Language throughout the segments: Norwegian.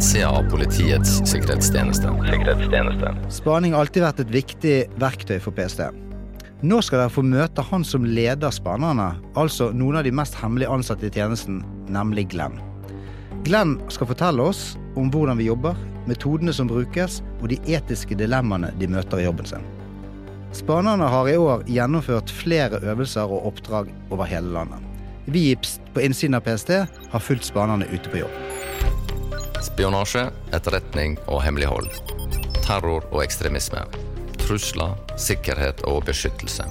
innsida av Politiets sikkerhetstjeneste. sikkerhetstjeneste. Spaning har alltid vært et viktig verktøy for PST. Nå skal dere få møte han som leder spanerne, altså noen av de mest hemmelig ansatte i tjenesten, nemlig Glenn. Glenn skal fortelle oss om hvordan vi jobber, metodene som brukes, og de etiske dilemmaene de møter i jobben sin. Spanerne har i år gjennomført flere øvelser og oppdrag over hele landet. Vi i Pst på innsiden av PST har fulgt spanerne ute på jobb. Spionasje, etterretning og hemmelighold. Terror og ekstremisme. Trusler, sikkerhet og beskyttelse.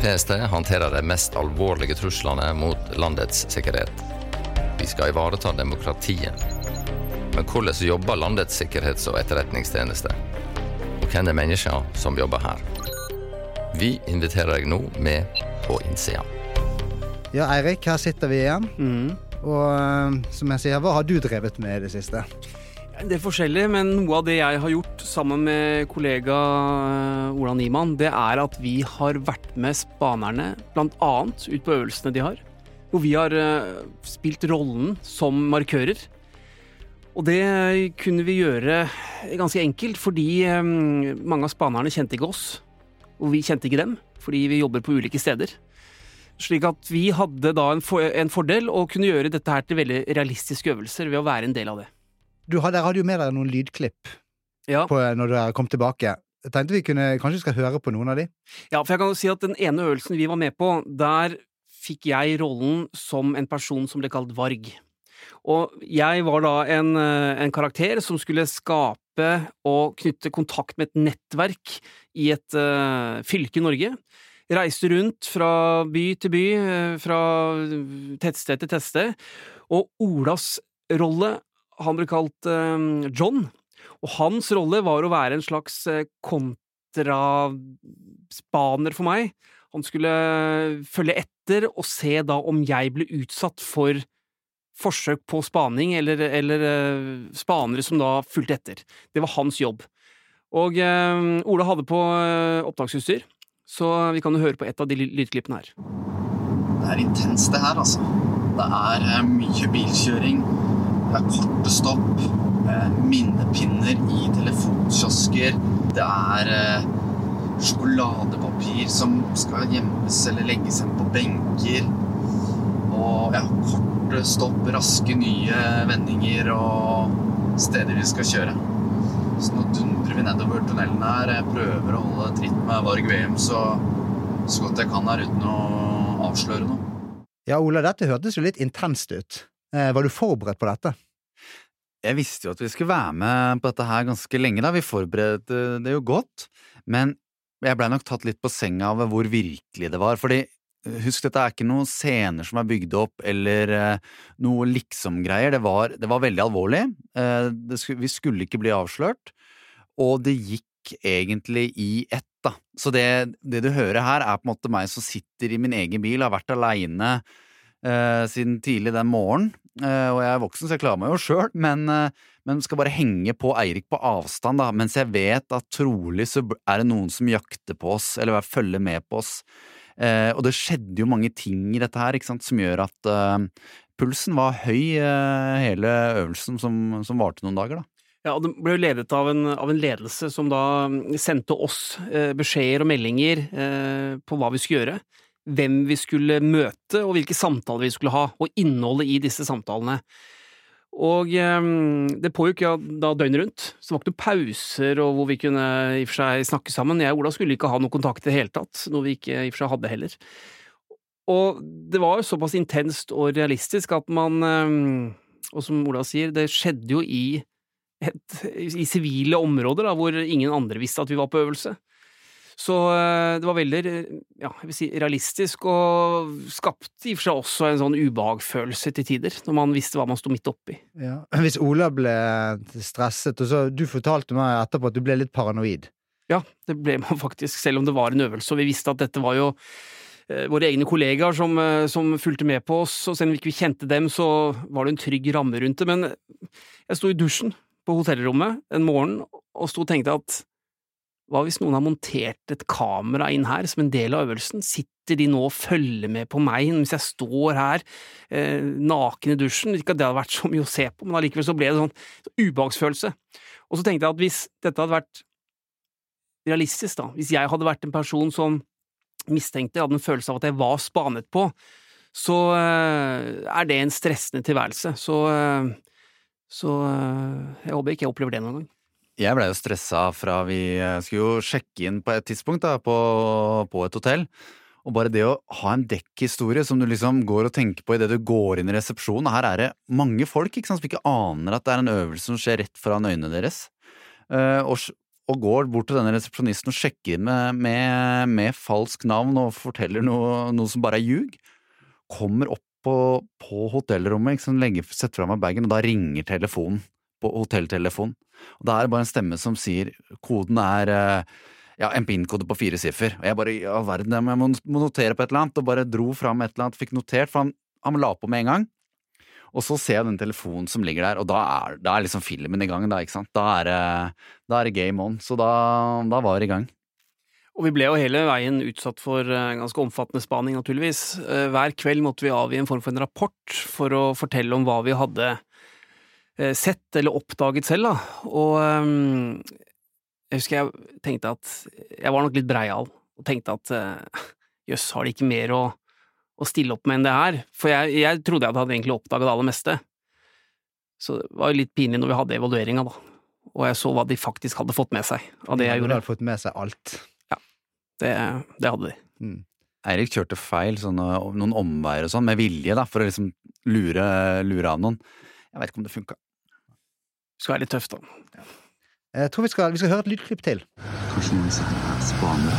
PST håndterer de mest alvorlige truslene mot landets sikkerhet. Vi skal ivareta demokratiet. Men hvordan jobber landets sikkerhets- og etterretningstjeneste? Og hvem er menneskene som jobber her? Vi inviterer deg nå med på innsida. Ja, Eirik, her sitter vi igjen. Og eh, som jeg sier, hva har du drevet med i det siste? Det er forskjellig, men noe av det jeg har gjort sammen med kollega eh, Ola Niemann, det er at vi har vært med spanerne bl.a. ut på øvelsene de har. Hvor vi har eh, spilt rollen som markører. Og det kunne vi gjøre ganske enkelt, fordi mange av spanerne kjente ikke oss. Og vi kjente ikke dem, fordi vi jobber på ulike steder. Slik at vi hadde da en, for, en fordel å kunne gjøre dette her til veldig realistiske øvelser ved å være en del av det. Du hadde, hadde jo med deg noen lydklipp Ja. på, når du kom tilbake. Jeg tenkte vi kunne, kanskje skal høre på noen av de? Ja, for jeg kan jo si at den ene øvelsen vi var med på, der fikk jeg rollen som en person som ble kalt Varg. Og jeg var da en, en karakter som skulle skape og knytte kontakt med et nettverk i et uh, fylke i Norge. Reiste rundt fra by til by, eh, fra tettsted til tettsted. Og Olas rolle, han ble kalt eh, John. Og hans rolle var å være en slags eh, kontraspaner for meg. Han skulle følge etter og se da om jeg ble utsatt for forsøk på spaning, eller, eller spanere som da fulgte etter. Det var hans jobb. Og eh, Ola hadde på eh, opptaksutstyr, så vi kan jo høre på et av de lydklippene her. Det er intenst det her, altså. Det er eh, mye bilkjøring. Det er korte stopp. Minnepinner i telefonkiosker. Det er eh, sjokoladepapir som skal gjemmes eller legges igjen på benker. Og ja, korte stopp, raske nye vendinger og steder vi skal kjøre. Så nå dundrer vi nedover tunnelen her. Jeg prøver å holde tritt med Varg VM så, så godt jeg kan her uten å avsløre noe. Ja, Ola, dette hørtes jo litt intenst ut. Eh, var du forberedt på dette? Jeg visste jo at vi skulle være med på dette her ganske lenge, da. Vi forberedte det jo godt. Men jeg blei nok tatt litt på senga av hvor virkelig det var. Fordi husk, dette er ikke noen scener som er bygd opp, eller eh, noe liksom-greier. Det, det var veldig alvorlig. Eh, det vi skulle ikke bli avslørt. Og det gikk egentlig i ett, da. Så det, det du hører her, er på en måte meg som sitter i min egen bil, har vært aleine eh, siden tidlig den morgenen. Eh, og jeg er voksen, så jeg klarer meg jo sjøl, men, eh, men skal bare henge på Eirik på avstand, da, mens jeg vet at trolig så er det noen som jakter på oss, eller følger med på oss. Eh, og det skjedde jo mange ting i dette her, sant, som gjør at eh, pulsen var høy eh, hele øvelsen som, som varte noen dager, da. Ja, og Det ble jo ledet av en, av en ledelse som da mm, sendte oss eh, beskjeder og meldinger eh, på hva vi skulle gjøre, hvem vi skulle møte og hvilke samtaler vi skulle ha, og innholdet i disse samtalene. Og eh, det pågikk ja, da døgnet rundt, så det var ikke noen pauser og hvor vi kunne i og for seg snakke sammen. Jeg og Ola skulle ikke ha noe kontakt i det hele tatt, noe vi ikke i og for seg hadde heller. Og det var jo såpass intenst og realistisk at man, eh, og som Ola sier, det skjedde jo i et, i sivile områder da, hvor ingen andre visste at vi var på øvelse. Så eh, det var veldig ja, jeg vil si, realistisk, og skapte i og for seg også en sånn ubehagfølelse til tider, når man visste hva man sto midt oppi. Ja. Hvis Ola ble stresset, og så du fortalte meg etterpå at du ble litt paranoid. Ja, det ble man faktisk, selv om det var en øvelse, og vi visste at dette var jo eh, våre egne kollegaer som, eh, som fulgte med på oss, og selv om vi ikke kjente dem, så var det en trygg ramme rundt det. Men jeg sto i dusjen på hotellrommet en morgen og sto og tenkte at hva hvis noen har montert et kamera inn her som en del av øvelsen, sitter de nå og følger med på meg mens jeg står her eh, naken i dusjen? Ikke at det hadde vært så mye å se på, men allikevel så ble det sånn, sånn ubehagsfølelse. Og så tenkte jeg at hvis dette hadde vært realistisk, da, hvis jeg hadde vært en person som mistenkte, hadde en følelse av at jeg var spanet på, så eh, er det en stressende tilværelse. Så, eh, så eh, jeg håper ikke jeg opplever det noen gang. Jeg blei jo stressa fra vi eh, skulle jo sjekke inn på et tidspunkt da, på, på et hotell. Og bare det å ha en dekkhistorie som du liksom går og tenker på idet du går inn i resepsjonen Her er det mange folk ikke sant, som ikke aner at det er en øvelse som skjer rett foran øynene deres. Uh, og, og, går bort til denne resepsjonisten og sjekker med, med, med falsk navn og forteller noe, noe, som bare er ljug. Kommer opp på, på hotellrommet, sant, legger, setter fra meg bagen, og da ringer telefonen på hotelltelefonen. Og da er det bare en stemme som sier koden er eh, ja, en PIN-kode på fire siffer. Og jeg bare all verden, jeg må, notere på et eller annet, og bare dro fram et eller annet, fikk notert, for han, han la på med en gang. Og så ser jeg den telefonen som ligger der, og da er, da er liksom filmen i gang. Da, ikke sant? Da er, da er det game on. Så da, da var det i gang. Og vi ble jo hele veien utsatt for eh, ganske omfattende spaning, naturligvis. Eh, hver kveld måtte vi avgi en form for en rapport for å fortelle om hva vi hadde sett eller oppdaget selv, da. Og um, jeg husker jeg tenkte at Jeg var nok litt breial, og tenkte at eh, jøss, har de ikke mer å, å, stille opp med enn det her? For jeg, jeg trodde jeg hadde egentlig oppdaget det aller meste. Så det var jo litt pinlig når vi hadde evalueringa, da. Og jeg så hva de faktisk hadde fått med seg av det jeg gjorde. De hadde fått med seg alt. Ja, det, det hadde de. Mm. Eirik kjørte feil, sånne, noen omveier og sånn, med vilje, da, for å liksom lure, lure av noen. Jeg vet ikke om det funka. Skal være litt tøft, da. Ja. Jeg tror vi skal, vi skal høre et lydklipp til. Kanskje noen som er spanere.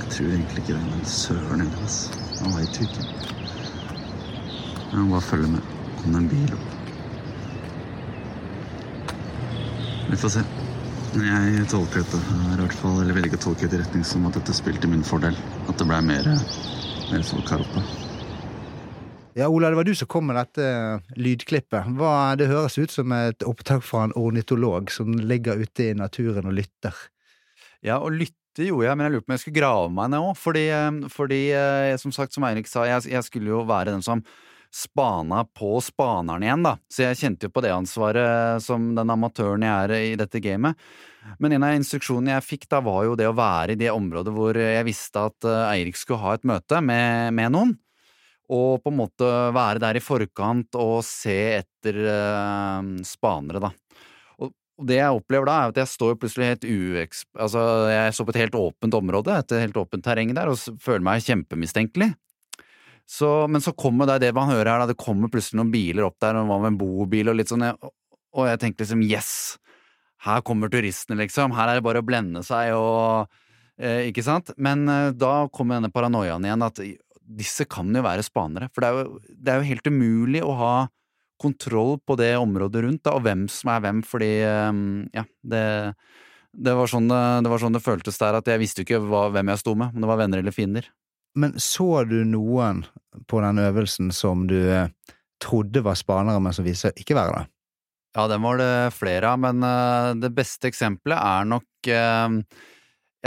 Jeg tror egentlig ikke det, men søren heller, ass. Han veit jo ikke. Jeg bare følge med. Kom det en bil opp? Vi får se. Jeg tolker dette her i hvert fall, eller vil ikke tolke det i retning som at dette spilte min fordel. At det ble mer, mer folk her oppe. Ja, Ola, det var du som kom med dette lydklippet. Hva, det høres ut som et opptak fra en ornitolog som ligger ute i naturen og lytter. Ja, og lytte gjorde jeg, men jeg lurte på om jeg skulle grave meg ned òg. Fordi, eh, fordi, eh, som sagt, som Eirik sa, jeg, jeg, skulle jo være den som spana på spaneren igjen, da. Så jeg kjente jo på det ansvaret som den amatøren jeg er i dette gamet. Men en av instruksjonene jeg fikk da, var jo det å være i det området hvor jeg visste at eh, Eirik skulle ha et møte med, med noen og på en måte være der i forkant og se etter eh, spanere, da. Og, det jeg opplever da, er at jeg står plutselig helt ueks... Altså, jeg står på et helt åpent område, et helt åpent terreng der, og føler meg kjempemistenkelig. Så, men så kommer det det man hører her, da, det kommer plutselig noen biler opp der, og hva med en bobil og litt sånn, og jeg tenkte liksom yes, her kommer turistene, liksom, her er det bare å blende seg og eh, ikke sant? Men eh, da kommer denne paranoiaen igjen, at disse kan jo være spanere. For det er jo, det er jo helt umulig å ha kontroll på det området rundt, da, og hvem som er hvem, fordi ehm, ja, det, det, var sånn det, var sånn det føltes der, at jeg visste jo ikke hva, hvem jeg sto med, om det var venner eller fiender. Men så du noen på den øvelsen som du eh, trodde var spanere, men som viste seg ikke være det? Ja, den var det flere av, men uh, det beste eksempelet er nok uh,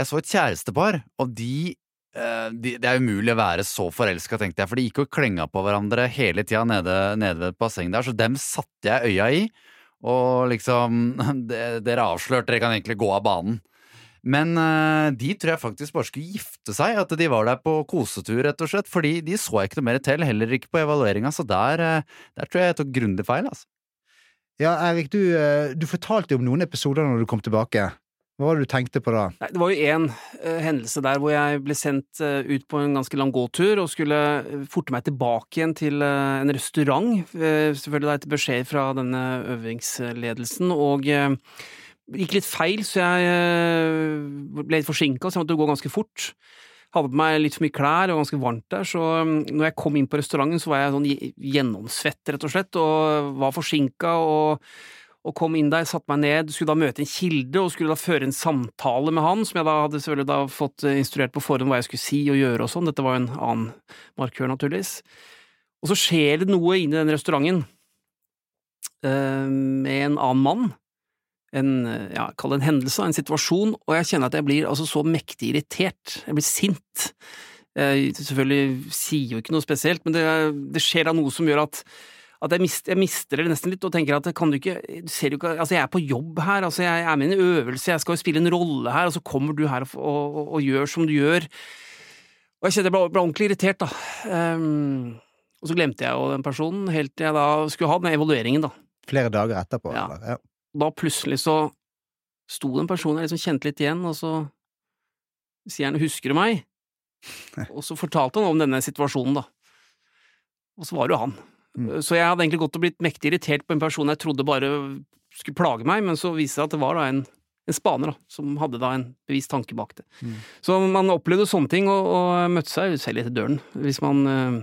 Jeg så et kjærestepar, og de Eh, det er umulig å være så forelska, tenkte jeg, for de gikk og klenga på hverandre hele tida nede, nede, ved bassenget der, så dem satte jeg øya i. Og liksom Dere avslørte, dere kan egentlig gå av banen. Men uh, de tror jeg faktisk bare skulle gifte seg, at de var der på kosetur, rett og slett. Fordi de så jeg ikke noe mer til, heller ikke på evalueringa, så der, uh, der, tror jeg jeg tok grundig feil, altså. Ja, Erik, du, du fortalte jo om noen episoder når du kom tilbake. Hva var det du tenkte på da? Nei, det var jo én uh, hendelse der hvor jeg ble sendt uh, ut på en ganske lang gåtur og skulle uh, forte meg tilbake igjen til en restaurant. selvfølgelig da etter beskjed fra denne øvingsledelsen, og gikk litt feil, så jeg ble litt forsinka, så jeg måtte gå ganske fort. Hadde på meg litt for mye klær det var ganske varmt der, så um, når jeg kom inn på restauranten, så var jeg sånn gjennomsvett, rett og slett, og var forsinka og og kom inn der, satte meg ned, skulle da møte en kilde og skulle da føre en samtale med han, som jeg da hadde selvfølgelig da fått eh, instruert på forhånd hva jeg skulle si og gjøre og sånn, dette var jo en annen markør, naturligvis. Og så skjer det noe inne i den restauranten uh, med en annen mann, en, ja, kall det en hendelse, en situasjon, og jeg kjenner at jeg blir altså så mektig irritert. Jeg blir sint. Jeg selvfølgelig sier jo ikke noe spesielt, men det, det skjer da noe som gjør at at jeg, mist, jeg, mister det nesten litt og tenker at kan du ikke, du ser jo ikke Altså, jeg er på jobb her, altså jeg er med i en øvelse, jeg skal jo spille en rolle her, og så kommer du her og, og, og, og gjør som du gjør. Og jeg kjente jeg ble, ble ordentlig irritert, da. Um, og så glemte jeg jo den personen helt til jeg da skulle ha den evalueringen, da. Flere dager etterpå? Ja. Eller? ja. Da plutselig så sto det en person jeg liksom kjente litt igjen, og så sier han 'husker du meg?' Og så fortalte han om denne situasjonen, da. Og så var det jo han. Mm. Så jeg hadde egentlig gått og blitt mektig irritert på en person jeg trodde bare skulle plage meg, men så viste det seg at det var da en, en spaner da, som hadde da en bevisst tanke bak det. Mm. Så man opplevde sånne ting, og, og møtte seg selv etter døren. Hvis man eh,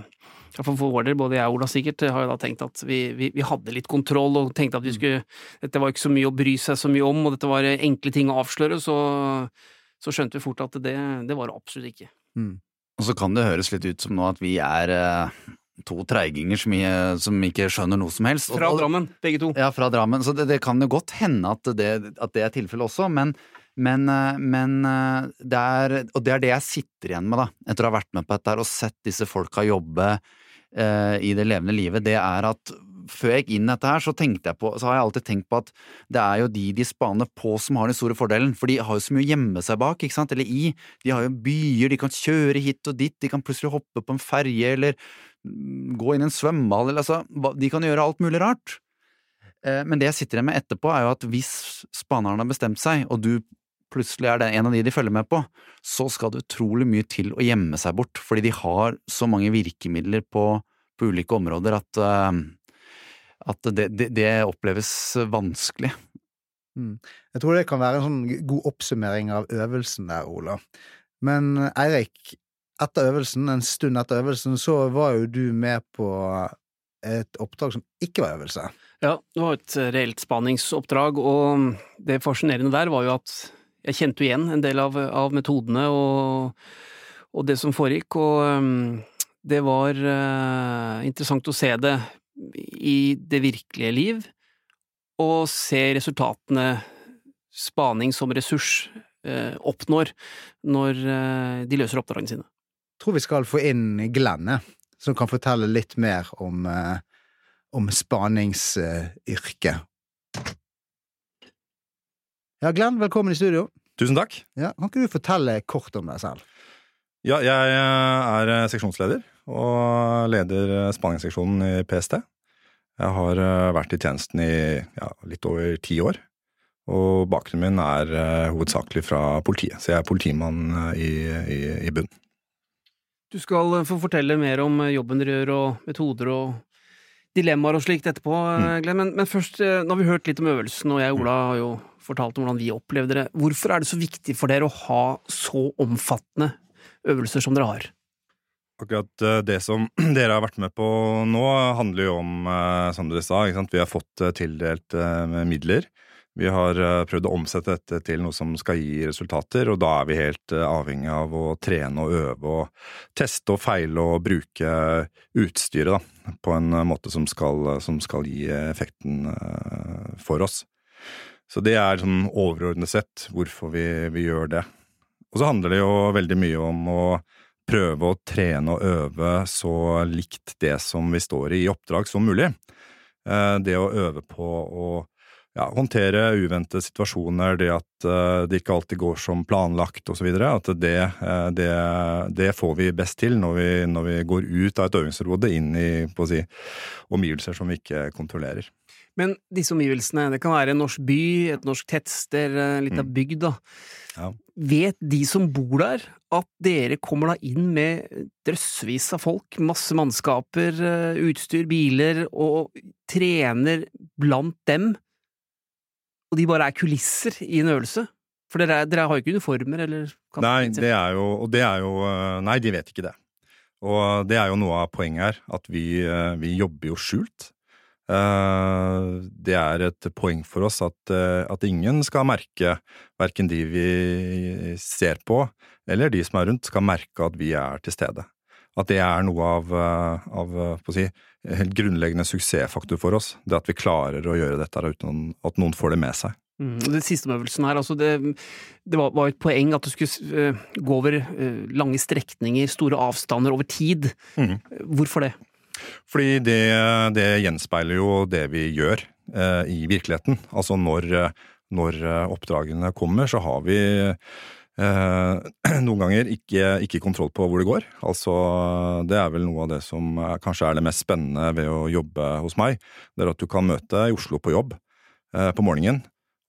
for vår del, både jeg og Ola sikkert, har jo da tenkt at vi, vi, vi hadde litt kontroll, og tenkte at vi skulle Dette var ikke så mye å bry seg så mye om, og dette var enkle ting å avsløre, så, så skjønte vi fort at det, det var det absolutt ikke. Mm. Og så kan det høres litt ut som nå at vi er eh, to treiginger som, som ikke skjønner noe som helst. Fra Drammen, begge to. Ja, fra Drammen. Så det, det kan jo godt hende at det, at det er tilfellet også, men, men, eh, men eh, det er Og det er det jeg sitter igjen med, da, etter å ha vært med på dette og sett disse folka jobbe eh, i det levende livet, det er at før jeg gikk inn i dette her, så jeg på, så har jeg alltid tenkt på at det er jo de de spaner på som har den store fordelen, for de har jo så mye å gjemme seg bak, ikke sant, eller i. De har jo byer, de kan kjøre hit og dit, de kan plutselig hoppe på en ferge eller gå inn i en svømmehall, eller altså, de kan gjøre alt mulig rart. Eh, Men det jeg sitter igjen med etterpå, er jo at hvis spaneren har bestemt seg, og du plutselig er det en av de de følger med på, så skal det utrolig mye til å gjemme seg bort, fordi de har så mange virkemidler på, på ulike områder at, eh, at det, det, det oppleves vanskelig. Jeg tror det kan være en sånn god oppsummering av øvelsen der, Ola. Men Eirik, etter øvelsen, en stund etter øvelsen, så var jo du med på et oppdrag som ikke var øvelse. Ja, det var et reelt spaningsoppdrag, og det fascinerende der var jo at jeg kjente jo igjen en del av, av metodene og, og det som foregikk, og um, det var uh, interessant å se det i det virkelige liv, og se resultatene spaning som ressurs eh, oppnår når eh, de løser oppdragene sine. Tror vi skal få inn Glenn, som kan fortelle litt mer om, eh, om spaningsyrket. Ja, Glenn, velkommen i studio. Tusen takk. Ja, kan ikke du fortelle kort om deg selv? Ja, jeg er eh, seksjonsleder og leder eh, spaningsseksjonen i PST. Jeg har eh, vært i tjenesten i ja, litt over ti år. Og bakgrunnen min er eh, hovedsakelig fra politiet, så jeg er politimann eh, i, i, i bunn. Du skal få fortelle mer om jobben dere gjør, og metoder og dilemmaer og slikt etterpå, Glenn. Men, men først, eh, nå har vi hørt litt om øvelsen, og jeg og Ola har jo fortalt om hvordan vi opplevde det. Hvorfor er det så viktig for dere å ha så omfattende øvelser som dere har? Akkurat eh, det som dere har vært med på nå, handler jo om, eh, som dere sa, vi har fått eh, tildelt eh, midler. Vi har eh, prøvd å omsette dette til noe som skal gi resultater, og da er vi helt eh, avhengig av å trene og øve og teste og feile og bruke utstyret da, på en eh, måte som skal, som skal gi effekten eh, for oss. Så det er sånn overordnet sett hvorfor vi, vi gjør det. Og så handler det jo veldig mye om å prøve å trene og øve så likt det som vi står i i oppdrag som mulig. Eh, Det å øve på å ja, håndtere uventede situasjoner, det at eh, det ikke alltid går som planlagt osv. At det, eh, det, det får vi best til når vi, når vi går ut av et øvingsområde inn i si, omgivelser som vi ikke kontrollerer. Men disse omgivelsene, det kan være en norsk by, et norsk tettsted, en liten Mm. bygd, da. Ja. Vet de som bor der, at dere kommer da inn med drøssevis av folk, masse mannskaper, eh, utstyr, biler, og trener blant dem, og de bare er kulisser i en øvelse? For dere, er, dere har jo ikke uniformer, eller Nei, det er jo, og det er jo eh, Nei, de vet ikke det. Og det er jo noe av poenget her, at vi, eh, vi jobber jo skjult. Eh, Det er et poeng for oss at, at ingen skal merke, verken de vi ser på, eller de som er rundt, skal merke at vi er til stede. At det er noe av, eh, av eh, si, helt grunnleggende suksessfaktor for oss. Det at vi klarer å gjøre dette uten at noen får det med seg. Mm, det siste øvelsen her, altså det, det var, var, et poeng at du skulle uh, gå over uh, lange strekninger, store avstander, over tid. Mm. Hvorfor det? Fordi det, det, gjenspeiler jo det vi gjør uh, i virkeligheten. Altså når, når, oppdragene kommer, så har vi noen ganger ikke, ikke, kontroll på hvor det går. Altså, det er vel noe av det som kanskje er det mest spennende ved å jobbe hos meg. Det er at du kan møte i Oslo på jobb på morgenen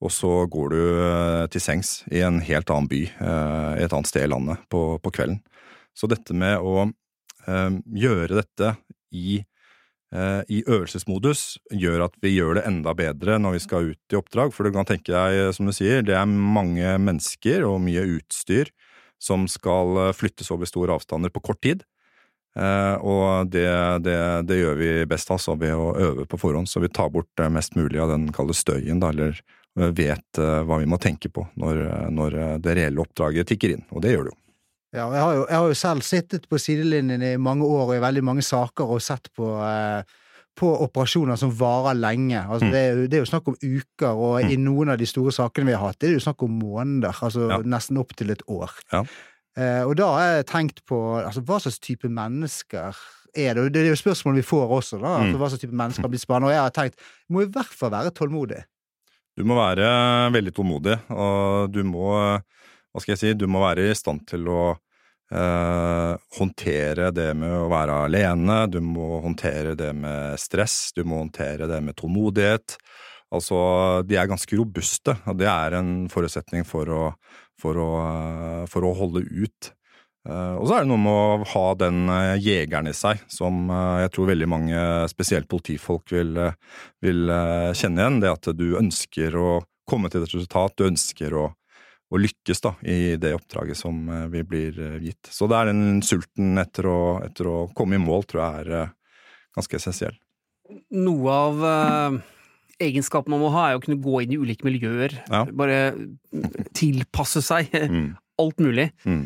og så går du eh, til sengs i en helt annen by, eh, et annet sted i landet, på, på kvelden. Så dette med å eh, gjøre dette i, i, øvelsesmodus gjør at vi gjør det enda bedre når vi skal ut i oppdrag. For du kan tenke deg, som du sier, det er mange mennesker og mye utstyr som skal flyttes over store avstander på kort tid. og det, det, det, gjør vi best altså ved å øve på forhånd, så vi tar bort mest mulig av den kalde støyen, da, eller vet eh, hva vi må tenke på når, eh, når eh, det reelle oppdraget tikker inn. Og det gjør det jo. Ja, jeg har jo, jeg har jo selv sittet på sidelinjen i mange år og i veldig mange saker og sett på, eh, på operasjoner som varer lenge. Altså, mm. det, er jo, det, er jo, snakk om uker, og mm. i noen av de store sakene vi har hatt, det er jo snakk om måneder. Altså ja. nesten opp til et år. Ja. Eh, og da har jeg tenkt på altså, hva slags type mennesker er det? Det er jo spørsmål vi får også, da. Mm. Altså, hva slags type mennesker blir spennende. Og jeg har tenkt, må i hvert fall være tålmodig. Du må være veldig tålmodig, og du må, hva skal jeg si, du må være i stand til å eh, håndtere det med å være alene, du må håndtere det med stress, du må håndtere det med tålmodighet. Altså, de er ganske robuste, og det er en forutsetning for å, for å, for å holde ut. Eh, og så er det noe med å ha den eh, jegeren i seg, som eh, jeg tror veldig mange, spesielt politifolk, vil, vil kjenne igjen. Det at du ønsker å komme til et resultat, du ønsker å, å lykkes da, i det oppdraget som vi blir gitt. Så det er den sulten etter å, etter å komme i mål, tror jeg er ganske essensiell. Noe av uh, egenskapen man må ha, er å kunne gå inn i ulike miljøer. Ja. Bare tilpasse seg mm. alt mulig. Mm.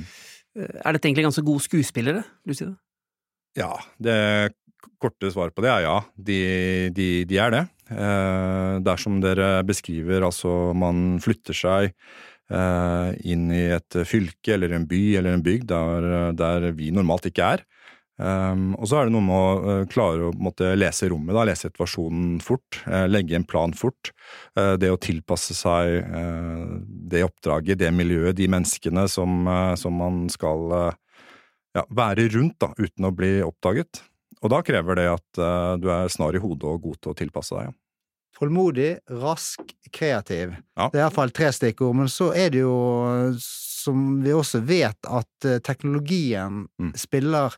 Er dette egentlig ganske gode skuespillere, Lucide? Ja, det korte svaret på det er ja. De, de, de er det. Eh, dersom dere beskriver, altså man flytter seg eh, inn i et fylke eller en by eller en bygd der, der vi normalt ikke er, Um, og så er det noe med å uh, klare å måtte, lese rommet, da, lese situasjonen fort, uh, legge en plan fort. Uh, det å tilpasse seg det oppdraget, det miljøet, de menneskene som, som man skal ja, være rundt da, uten å bli oppdaget. Og da krever det at du er snar i hodet og god til å tilpasse deg. Ja. Tålmodig, rask, kreativ. Ja. Det er iallfall tre stikkord. Men så er det jo, som vi også vet, at teknologien mm. spiller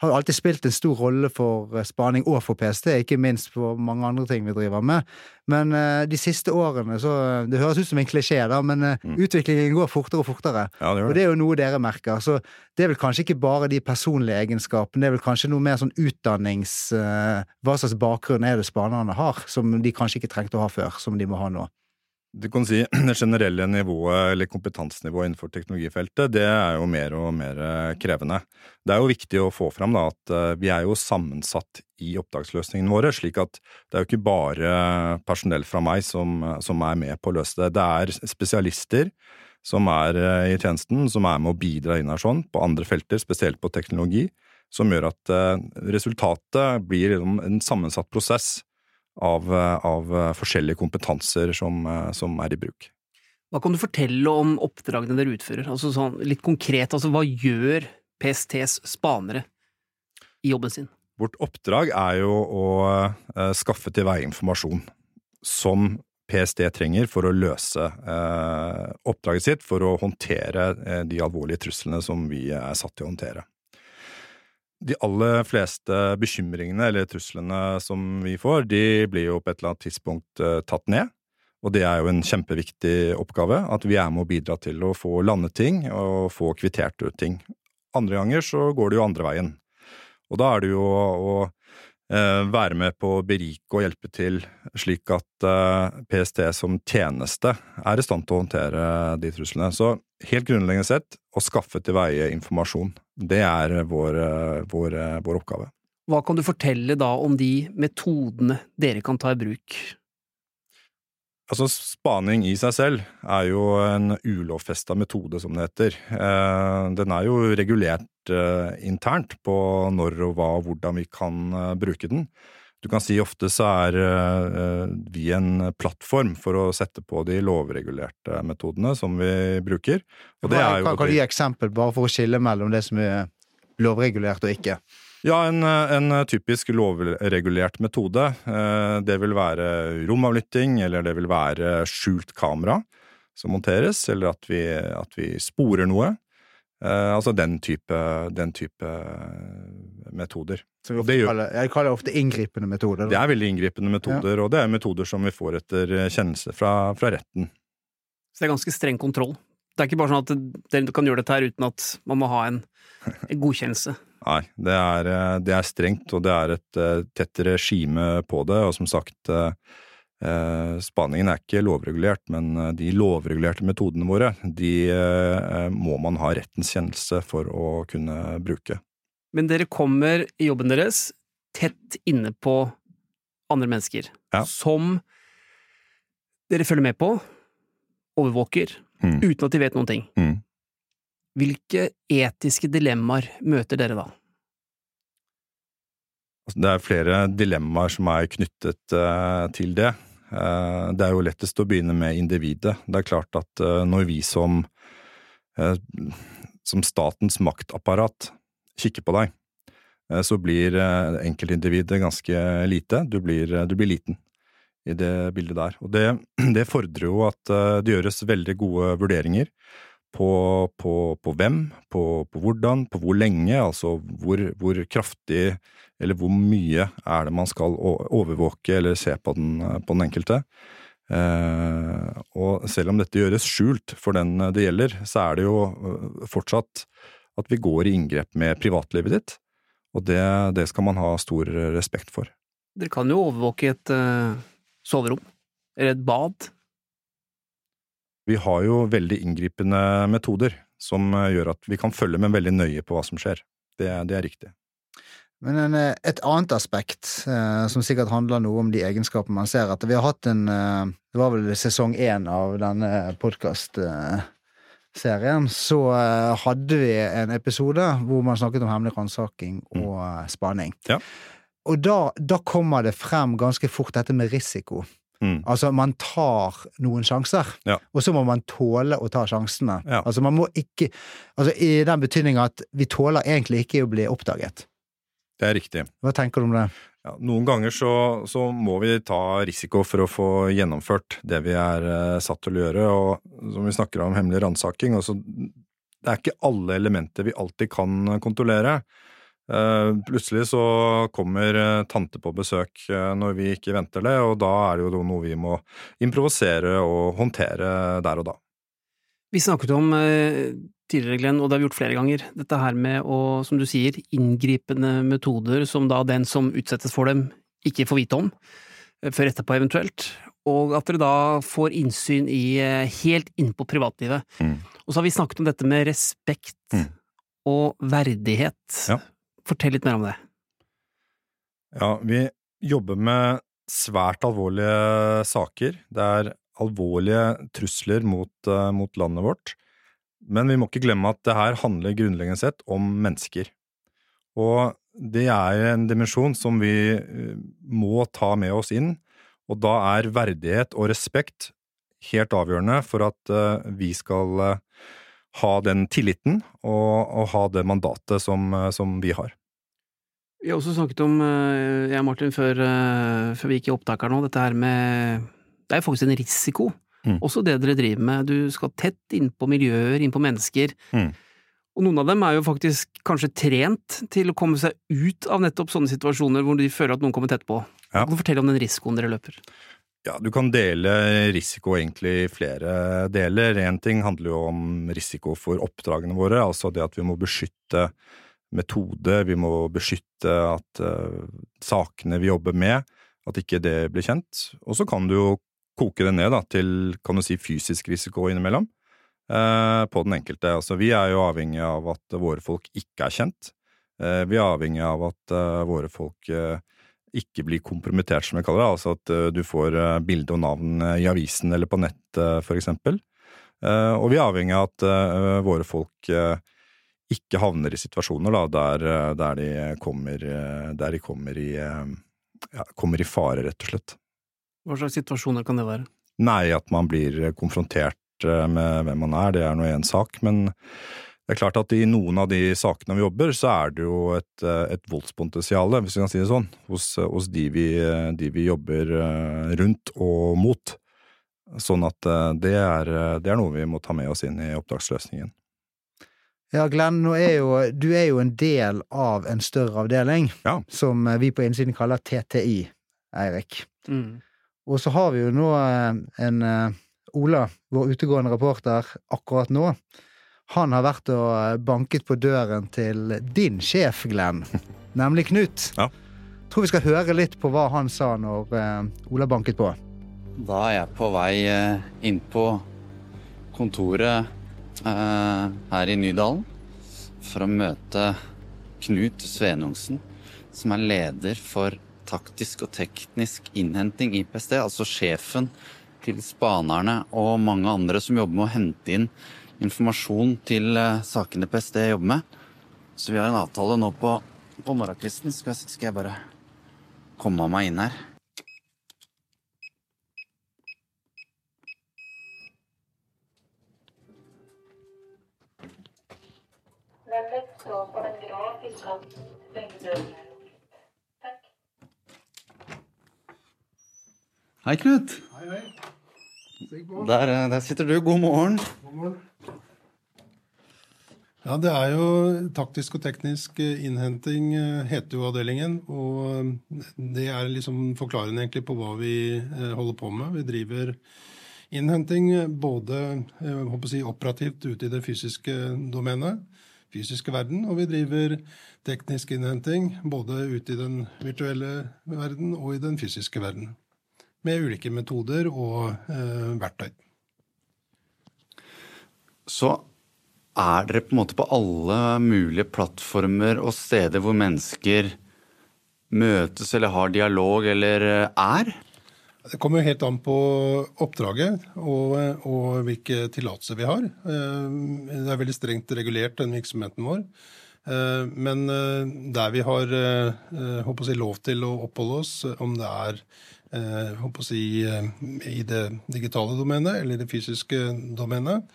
har alltid spilt en stor rolle for eh, spaning og for PST, ikke minst for mange andre ting vi driver med. Men uh, de siste årene så Det høres ut som en klisjé, da, men mm. utviklingen går fortere og fortere. Ja, det. Og det er jo noe dere merker. Så det er vel kanskje ikke bare de personlige egenskapene, det er vel kanskje noe mer sånn utdannings... Hva slags bakgrunn er det spanerne har, som de kanskje ikke trengte å ha før, som de må ha nå? Du kan si Det generelle nivået, eller kompetansenivået innenfor teknologifeltet, det er jo mer og mer eh, krevende. Det er jo viktig å få fram da, at eh, vi er jo sammensatt i oppdragsløsningene våre, slik at det er jo ikke bare personell fra meg som, som er med på å løse det. Det er spesialister som er eh, i tjenesten, som er med å bidra inn her sånn, på andre felter, spesielt på teknologi, som gjør at resultatet blir en sammensatt prosess av, av forskjellige kompetanser som, som, er i bruk. Hva kan du fortelle om oppdragene dere utfører? Altså sånn, litt konkret, altså hva gjør PSTs spanere i jobben sin? Vårt oppdrag er jo å skaffe til veie informasjon som PST trenger for å løse uh, oppdraget sitt, for å håndtere uh, de alvorlige truslene som vi er satt til å håndtere. De aller fleste bekymringene eller truslene som vi får, de blir jo på et eller annet tidspunkt uh, tatt ned. Og det er jo en kjempeviktig oppgave, at vi er med å bidra til å få landet ting og få kvittert ut ting. Andre ganger så går det jo andre veien. Og da er det jo å, være med på å berike og hjelpe til, slik at eh, PST som tjeneste er i stand til å håndtere de truslene. Så helt grunnleggende sett å skaffe til veie informasjon. Det er vår, vår, vår oppgave. Hva kan du fortelle da om de metodene dere kan ta i bruk? Altså, Spaning i seg selv er jo en ulovfesta metode, som det heter. Eh, den er jo regulert eh, internt på når og hva og hvordan vi kan eh, bruke den. Du kan si ofte så er vi en plattform for å sette på de lovregulerte metodene som vi bruker. Og det er jo kan, kan du gi eksempel, bare for å skille mellom det som er lovregulert og ikke? Ja, en, en, typisk lovregulert metode. Eh, det vil være romavlytting, eller det vil være skjult kamera som monteres, eller at vi, at vi sporer noe. Eh, altså den type, den type metoder. Som vi gjør, kaller, jeg kaller det ofte inngripende metoder. Da. Det er veldig inngripende metoder, ja. og det er metoder som vi får etter kjennelse fra, fra, retten. Så det er ganske streng kontroll? Det er ikke bare sånn at dere kan gjøre dette her uten at man må ha en, en godkjennelse? Nei, det er, eh, det er, strengt, og det er et uh, tett regime på det. Og som sagt, uh, spaningen er ikke lovregulert, men de lovregulerte metodene våre, de må man ha rettens kjennelse for å kunne bruke. Men dere kommer i jobben deres tett inne på andre mennesker, ja. som dere følger med på, overvåker, mm. uten at de vet noen ting. Mm. Hvilke etiske dilemmaer møter dere da? Altså, det er flere dilemmaer som er knyttet uh, til det. Uh, det er jo lettest å begynne med individet. Det er klart at uh, når vi som, som statens maktapparat kikker på deg, så blir enkeltindividet ganske lite. Du blir, du blir, liten i det bildet der. Og det, det fordrer jo at det gjøres veldig gode vurderinger på, på, på hvem, på, på, hvordan, på hvor lenge, altså hvor, hvor, kraftig eller hvor mye er det man skal overvåke eller se på den, på den enkelte. Eh, og selv om dette gjøres skjult for den det gjelder, så er det jo øh, fortsatt at vi går i inngrep med privatlivet ditt, og det, det skal man ha stor respekt for. Dere kan jo overvåke et uh, soverom, eller et bad, vi har jo veldig inngripende metoder som eh, gjør at vi kan følge med veldig nøye på hva som skjer. Det, det er riktig. Men en, eh, et annet aspekt, eh, som sikkert handler noe om de egenskapene man ser, at vi har hatt en eh, Det var vel sesong én av denne podkastserien. Eh, så hadde vi en episode hvor man snakket om hemmelig ransaking mm. og mm. spaning. Ja. Og da, da kommer det frem ganske fort dette med risiko. Mm. Altså, man tar noen sjanser, ja. og så må man tåle å ta sjansene. Ja. Altså, man må ikke Altså, i den betydning at vi tåler egentlig ikke å bli oppdaget. Det er riktig. Hva tenker du om det? Ja, noen ganger så, så, må vi ta risiko for å få gjennomført det vi er uh, satt til å gjøre, og som vi snakker om hemmelig ransaking, det er ikke alle elementer vi alltid kan kontrollere. Eh, plutselig så kommer eh, tante på besøk eh, når vi ikke venter det, og da er det jo noe vi må improvisere og håndtere der og da. Vi snakket om tidligere, Glenn, og det har vi gjort flere ganger, dette her med å, som du sier, inngripende metoder som da den som utsettes for dem, ikke får vite om, før etterpå eventuelt, og at dere da får innsyn i helt innpå privatlivet. Mm. Og så har vi snakket om dette med respekt mm. og verdighet. Ja. Fortell litt mer om det. Ja, vi jobber med svært alvorlige saker. Det er alvorlige trusler mot, uh, mot landet vårt. Men vi må ikke glemme at det her handler grunnleggende sett om mennesker. Og det er en dimensjon som vi uh, må ta med oss inn, og da er verdighet og respekt helt avgjørende for at uh, vi skal ha den tilliten og, og ha det mandatet som, som, vi har. Vi har også snakket om, eh, jeg og Martin, før, eh, før vi gikk i opptak her nå, dette her med Det er faktisk en risiko, mm. også det dere driver med. Du skal tett innpå miljøer, innpå mennesker. Mm. Og noen av dem er jo faktisk kanskje trent til å komme seg ut av nettopp sånne situasjoner hvor de føler at noen kommer tett på. Ja. Kan du fortelle om den risikoen dere løper? Ja, du kan dele risiko egentlig i flere deler. Én ting handler jo om risiko for oppdragene våre, altså det at vi må beskytte metode, vi må beskytte at uh, sakene vi jobber med, at ikke det blir kjent. Og så kan du jo koke det ned da, til kan du si, fysisk risiko innimellom uh, på den enkelte. Altså, vi er jo avhengig av at våre folk ikke er kjent. Uh, vi er avhengig av at våre folk ikke blir kompromittert, som vi kaller det. Altså at du får bilde og navn i avisen eller på nett, for eksempel. Og vi er avhengig av at våre folk ikke havner i situasjoner da, der, der, de kommer, der de kommer i, ja, kommer i fare, rett og slett. Hva slags situasjoner kan det være? Nei, at man blir konfrontert med hvem man er, det er nå én sak. Men det er klart at i noen av de sakene vi jobber, så er det jo et, et voldspotensial, hvis vi kan si det sånn, hos, hos de, vi, de, vi, jobber rundt og mot. Sånn at det er, det er noe vi må ta med oss inn i oppdragsløsningen. Ja, Glenn, er jo, du er jo en del av en større avdeling, ja. som vi på innsiden kaller TTI, Eirik. Mm. Og så har vi jo nå eh, en eh, Ola, vår utegående reporter, akkurat nå. Han har vært og eh, banket på døren til din sjef, Glenn, nemlig Knut. Ja. Tror vi skal høre litt på hva han sa når Ola banket på. Da er jeg på vei inn på kontoret eh, her i Nydalen for å møte Knut Svenungsen, som er leder for taktisk og teknisk innhenting i PST, altså sjefen til spanerne og mange andre som jobber med å hente inn informasjon til uh, sakene PST jobber med. Så vi har en avtale nå på, på morgenkvisten. Skal, skal jeg bare komme meg inn her? Stå på den grafiske kanten begge dørene. Hei, Knut. Hei, hei. Der, eh, der, sitter du. God morgen. God morgen. Ja, det er jo taktisk og teknisk eh, innhenting, eh, heter jo avdelingen. Og det er liksom forklarende egentlig på hva vi holder på med. Vi driver innhenting både si, operativt ute i det fysiske domenet, fysiske verden, og vi driver teknisk innhenting både ute i den virtuelle verden og i den fysiske verden med ulike metoder og eh, verktøy. Så er dere på en måte på alle mulige plattformer og steder hvor mennesker møtes eller har dialog eller eh, er? Det kommer jo helt an på oppdraget og, og hvilke tillatelser vi har. Eh, det er veldig strengt regulert, den virksomheten vår. Eh, men der vi har si, lov til å oppholde oss, om det er eh, si, eh, i det digitale domenet eller det fysiske domenet,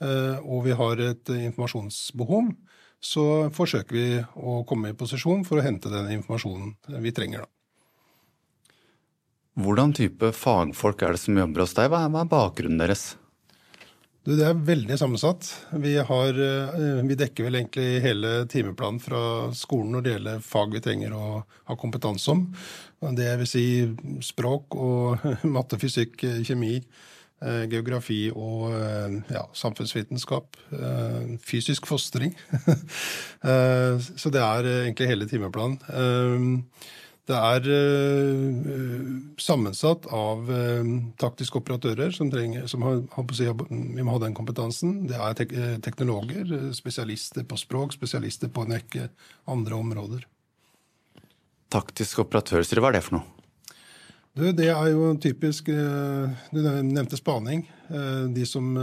eh, og vi har et informasjonsbehov, så forsøker vi å komme i posisjon for å hente den informasjonen vi trenger. da. Hvordan type fagfolk er det som jobber hos deg? Hva er bakgrunnen deres? Du, det er veldig sammensatt. Vi, har, eh, vi, dekker vel egentlig hele timeplanen fra skolen når det gjelder fag vi trenger å ha kompetanse om. Det vil si språk og matte, fysikk, kjemi, eh, geografi og eh, ja, samfunnsvitenskap. Fysisk fostring. Så det er egentlig hele timeplanen. Det er uh, sammensatt av uh, taktiske operatører som, trenger, som har, har vi må ha den kompetansen. Det er tek teknologer, spesialister på språk, spesialister på en rekke andre områder. Taktisk operatør, sier du. Hva er det for noe? Du, det er jo typisk uh, Du nevnte spaning. de som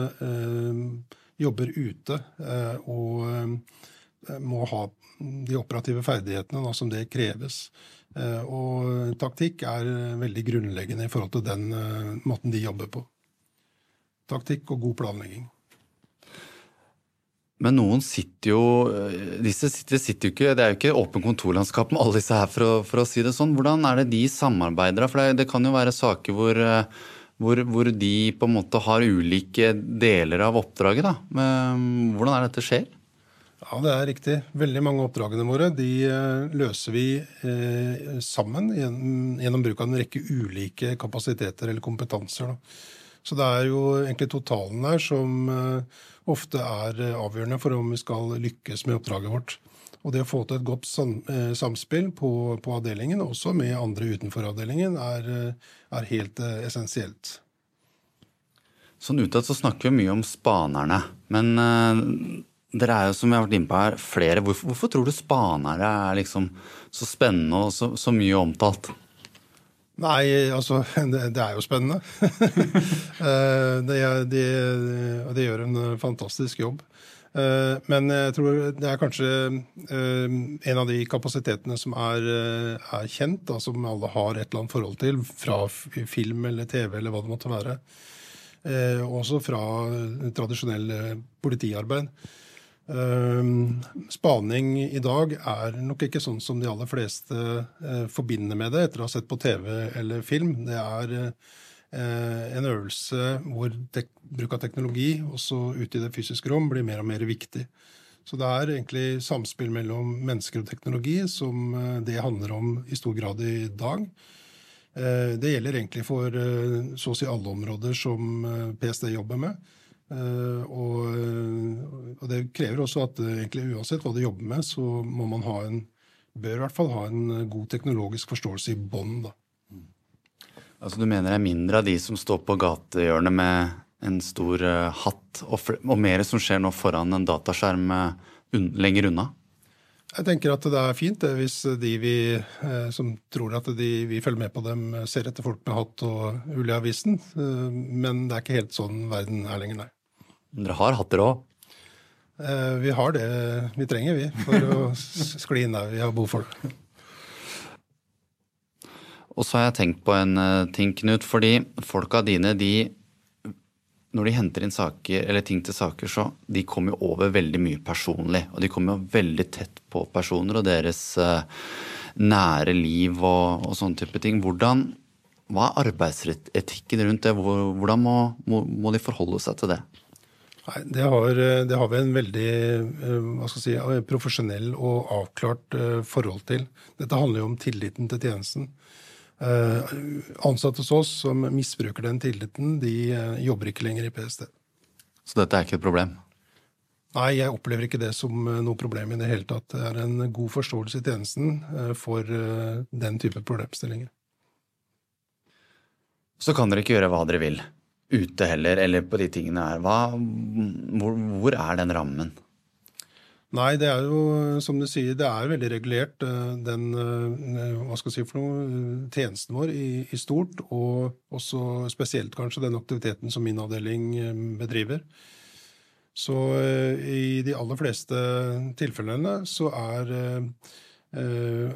jobber ute og må ha de operative ferdighetene da, som det kreves. Eh, og taktikk er veldig grunnleggende i forhold til den eh, måten de jobber på. Taktikk og god planlegging. Men noen sitter jo eh, disse sitter, sitter jo ikke, Det er jo ikke åpen kontorlandskap med alle disse her, for å, for å, si det sånn. Hvordan er det de samarbeider? For det, det kan jo være saker hvor, hvor, hvor, de på en måte har ulike deler av oppdraget. da. Men hvordan er det dette skjer? Ja, det er riktig. Veldig mange av oppdragene våre de eh, løser vi eh, sammen gjennom bruk av en rekke ulike kapasiteter eller kompetanser. Så det er jo egentlig totalen der som eh, ofte er avgjørende for om vi skal lykkes med oppdraget vårt. Og det å få til et godt samspill på, på avdelingen, også med andre utenfor avdelingen, er, er helt essensielt. Sånn utad så snakker vi mye om spanerne. Men dere er jo, som jeg har vært inne på her, flere. Hvorfor, hvorfor tror du spanere er liksom så spennende og så, så mye omtalt? Nei, altså Det, det er jo spennende. Eh, de, og de gjør en fantastisk jobb. Eh, Men jeg tror det er kanskje eh, en av de kapasitetene som er, er kjent, da, som alle har et eller annet forhold til, fra film eller TV eller hva det måtte være. Også fra tradisjonell politiarbeid. Um, spaning i dag er nok ikke sånn som de aller fleste eh, forbinder med det etter å ha sett på TV eller film. Det er eh, en øvelse hvor bruk av teknologi også ute i det fysiske rom blir mer og mer viktig. Så det er egentlig samspill mellom mennesker og teknologi som eh, det handler om i stor grad i dag. Det gjelder egentlig for så å si alle områder som PST jobber med. Eh, Og, eh, og det krever også at eh, egentlig uansett hva du jobber med, så må man ha en bør i hvert fall ha en god teknologisk forståelse i bånn. da. Altså Du mener det er mindre av de som står på gatehjørnet med en stor uh, hatt, og, og mer som skjer nå foran en dataskjerm un lenger unna? Jeg tenker at det er fint det, hvis de vi, eh, som tror at de, vi følger med på dem, ser etter folk med hatt og ull i avisen. Eh, Men det er ikke helt sånn verden er lenger, nei. Dere har hatt òg. Eh, Vi har det vi trenger, vi, for å skli inn der vi har behov for det. Og så har jeg tenkt på en eh, ting, Knut. Fordi folka dine, de Når de henter inn saker, eller ting til saker, så de kommer jo over veldig mye personlig. Og de kommer jo veldig tett på personer og deres eh, nære liv og, og sånne type ting. Hvordan, hva er arbeidsetikken rundt det? Hvordan må, må, må de forholde seg til det? Nei, det har, det har vi en veldig eh, hva skal jeg si, eh, profesjonell og avklart eh, forhold til. Dette handler jo om tilliten til tjenesten. Eh, Ansatte hos oss som misbruker den tilliten, de eh, jobber ikke lenger i PST. Så dette er ikke et problem. Nei, jeg opplever ikke det som eh, noe problem i det hele tatt. Det er en god forståelse i tjenesten eh, for eh, den type problemstillinger. Så kan dere ikke gjøre hva dere vil. Ute heller, eller på de tingene her. Hva, hvor, hvor er den rammen? Nei, det er jo som du sier, det er veldig regulert, eh, den eh, hva skal jeg si for noe, eh, tjenesten vår i, i stort, og også spesielt kanskje den aktiviteten som min avdeling bedriver. Så i de aller fleste tilfellene så er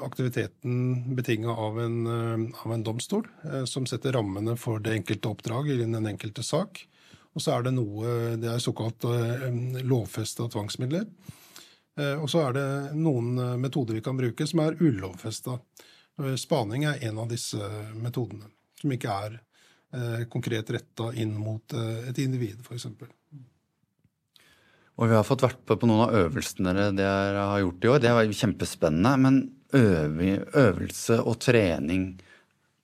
aktiviteten betinga av, eh, av en domstol eh, som setter rammene for det enkelte oppdrag i den enkelte sak. Og så er det noe, det er såkalt eh, lovfesta tvangsmidler. Eh, Og så er det noen eh, metoder vi kan bruke som er ulovfesta. Spaning er en av disse metodene, som ikke er eh, konkret retta inn mot eh, et individ, f.eks. Og vi har fått vært på, på noen av øvelsene dere har gjort i år. Det var kjempespennende. Men øve, øvelse og trening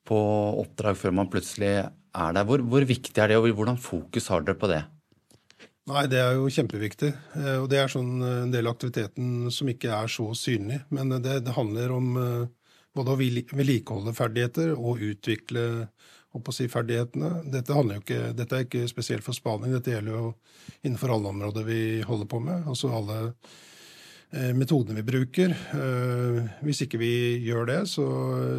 på oppdrag før man plutselig er der, hvor, hvor viktig er det, og hvordan fokus har dere på det? Nei, det er jo kjempeviktig. Eh, Og det er sånn eh, en del av aktiviteten som ikke er så synlig. Men eh, det, det handler om både å vedli- vedlikeholde ferdigheter og utvikle å si, ferdighetene. Dette, ikke, dette er ikke spesielt for spaning, dette gjelder jo innenfor alle områder vi holder på med. Altså alle eh, metodene vi bruker. Eh, hvis ikke vi gjør det, så,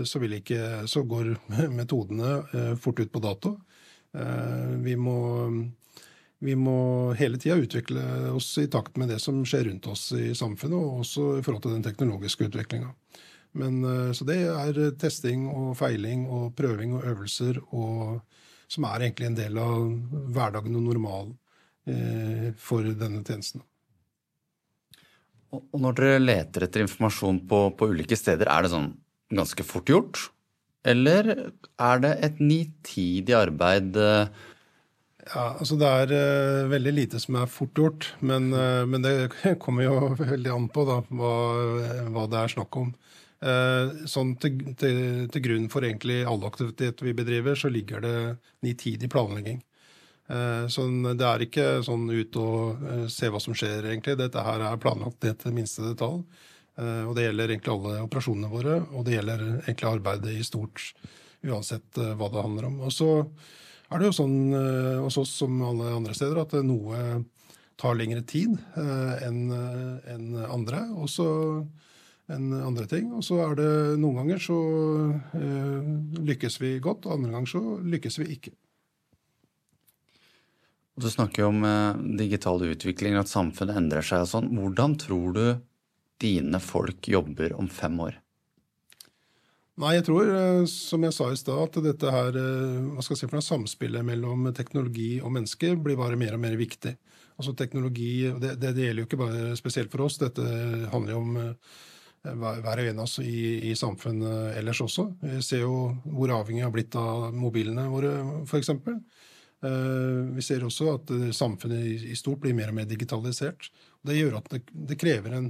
så, ikke, så går metodene eh, fort ut på dato. Vi må vi må hele tida utvikle oss i takt med det som skjer rundt oss i samfunnet, og også i forhold til den teknologiske utviklinga. Så det er testing og feiling og prøving og øvelser og, som er egentlig en del av hverdagen og normal eh, for denne tjenesten. Og og når dere leter etter informasjon på, på ulike steder, er det sånn ganske fort gjort? Eller er det et nitidig arbeid? eh, Ja, altså Det er uh, veldig lite som er fort gjort, men, uh, men det kommer jo veldig an på da, hva, hva det er snakk om. Eh, sånn til, til, til grunn for egentlig alle aktiviteter vi bedriver, så ligger det nitidig planlegging. Sånn, det er ikke sånn ut og eh, se hva som skjer, egentlig. Dette her er planlagt ned til minste detalj. Og det gjelder egentlig alle operasjonene våre, og det gjelder egentlig arbeidet i stort, uansett hva det handler om. Og så er det jo sånn hos oss som alle andre steder at noe, tar lengre tid enn andre. Og så enn andre ting. Og så er det noen ganger så eh, lykkes vi godt, andre ganger så lykkes vi ikke. Du snakker jo om eh, digital utvikling, at samfunnet endrer seg og sånn. Hvordan tror du dine folk jobber om fem år? Nei, jeg tror, eh, som jeg sa i stad, at dette her, eh, hva skal jeg si for noe, samspillet mellom teknologi og mennesker blir bare mer og mer viktig. Altså teknologi, det, det, det gjelder jo ikke bare spesielt for oss, dette handler jo om eh, hver og en av oss i, i samfunnet ellers også. Vi ser jo hvor avhengig vi har blitt av mobilene våre, f.eks. Vi ser også at eh, samfunnet i, stort blir mer og mer digitalisert. Det gjør at det, det krever en,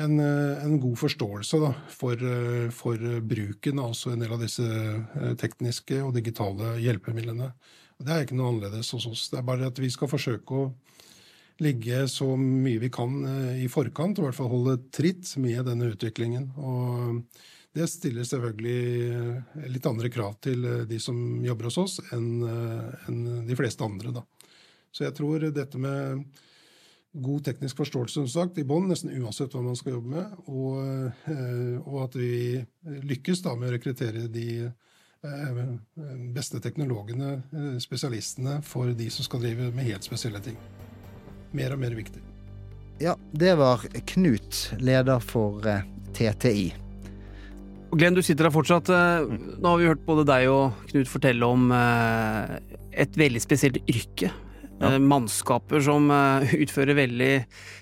en, eh, en god forståelse da, for, eh, for bruken av en del av disse eh, tekniske og digitale hjelpemidlene. Det er ikke noe annerledes hos oss. Det er bare at vi skal forsøke å ligge så mye vi kan eh, i forkant, og i hvert fall holde tritt med denne utviklingen. Og det stiller selvfølgelig eh, litt andre krav til eh, de som jobber hos oss, enn de fleste andre. Da. Så jeg tror dette med god teknisk forståelse som sagt, i bånn, nesten uansett hva man skal jobbe med, og, og at vi lykkes da med å rekruttere de beste teknologene, spesialistene, for de som skal drive med helt spesielle ting. Mer og mer viktig. Ja, det var Knut, leder for eh, TTI. Og Glenn, du sitter her fortsatt. eh, Nå har vi hørt både deg og Knut fortelle om eh, et veldig spesielt yrke. Ja. Mannskaper som utfører veldig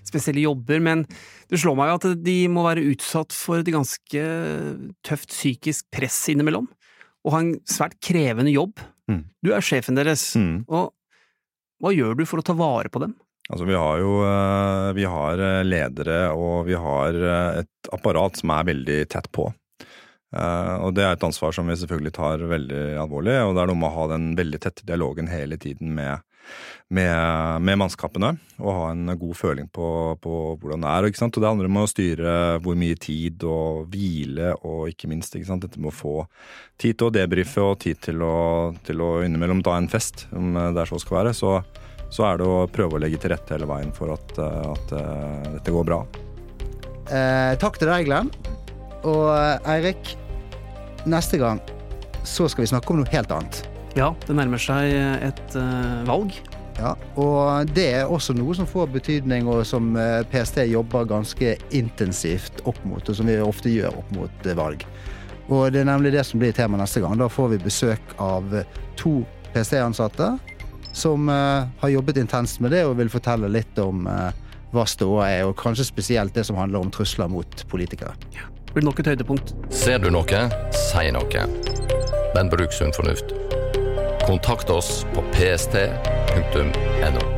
spesielle jobber. Men det slår meg jo at de må være utsatt for et ganske tøft psykisk press innimellom. Og ha en svært krevende jobb. Mm. Du er sjefen deres. Mm. Og hva gjør du for å ta vare på dem? Altså, vi har jo eh, vi har eh, ledere, og vi har eh, et apparat som er veldig tett på. Og det er et ansvar som vi selvfølgelig tar veldig alvorlig, og det er noe med å ha den veldig tette dialogen hele tiden med, med, med mannskapene, og ha en god føling på, på hvordan det er. Sant? Og det handler om å styre hvor mye tid og hvile, og ikke minst ikke sant? dette med å få tid til å debrife og tid til å, til å innimellom ta en fest, om det er så skal være. Så, så er det å prøve å legge til rette hele veien for at, eh, at eh, dette går bra. Eh, takk til deg, Glenn. Og eh, Eirik, neste gang så skal vi snakke om noe helt annet. Ja, det nærmer seg et uh, valg. Ja, og det er også noe som får betydning, og som PST jobber ganske intensivt opp mot, og som vi ofte gjør opp mot valg. Og det er nemlig det som blir tema neste gang. Da får vi besøk av to PST-ansatte som eh, har jobbet intenst med det, og vil fortelle litt om eh, hva ståa er, og kanskje spesielt det som handler om trusler mot politikere. Det blir nok et høydepunkt. Ser du noe, si noe. Men bruk sunn fornuft. Kontakt oss på pst.no.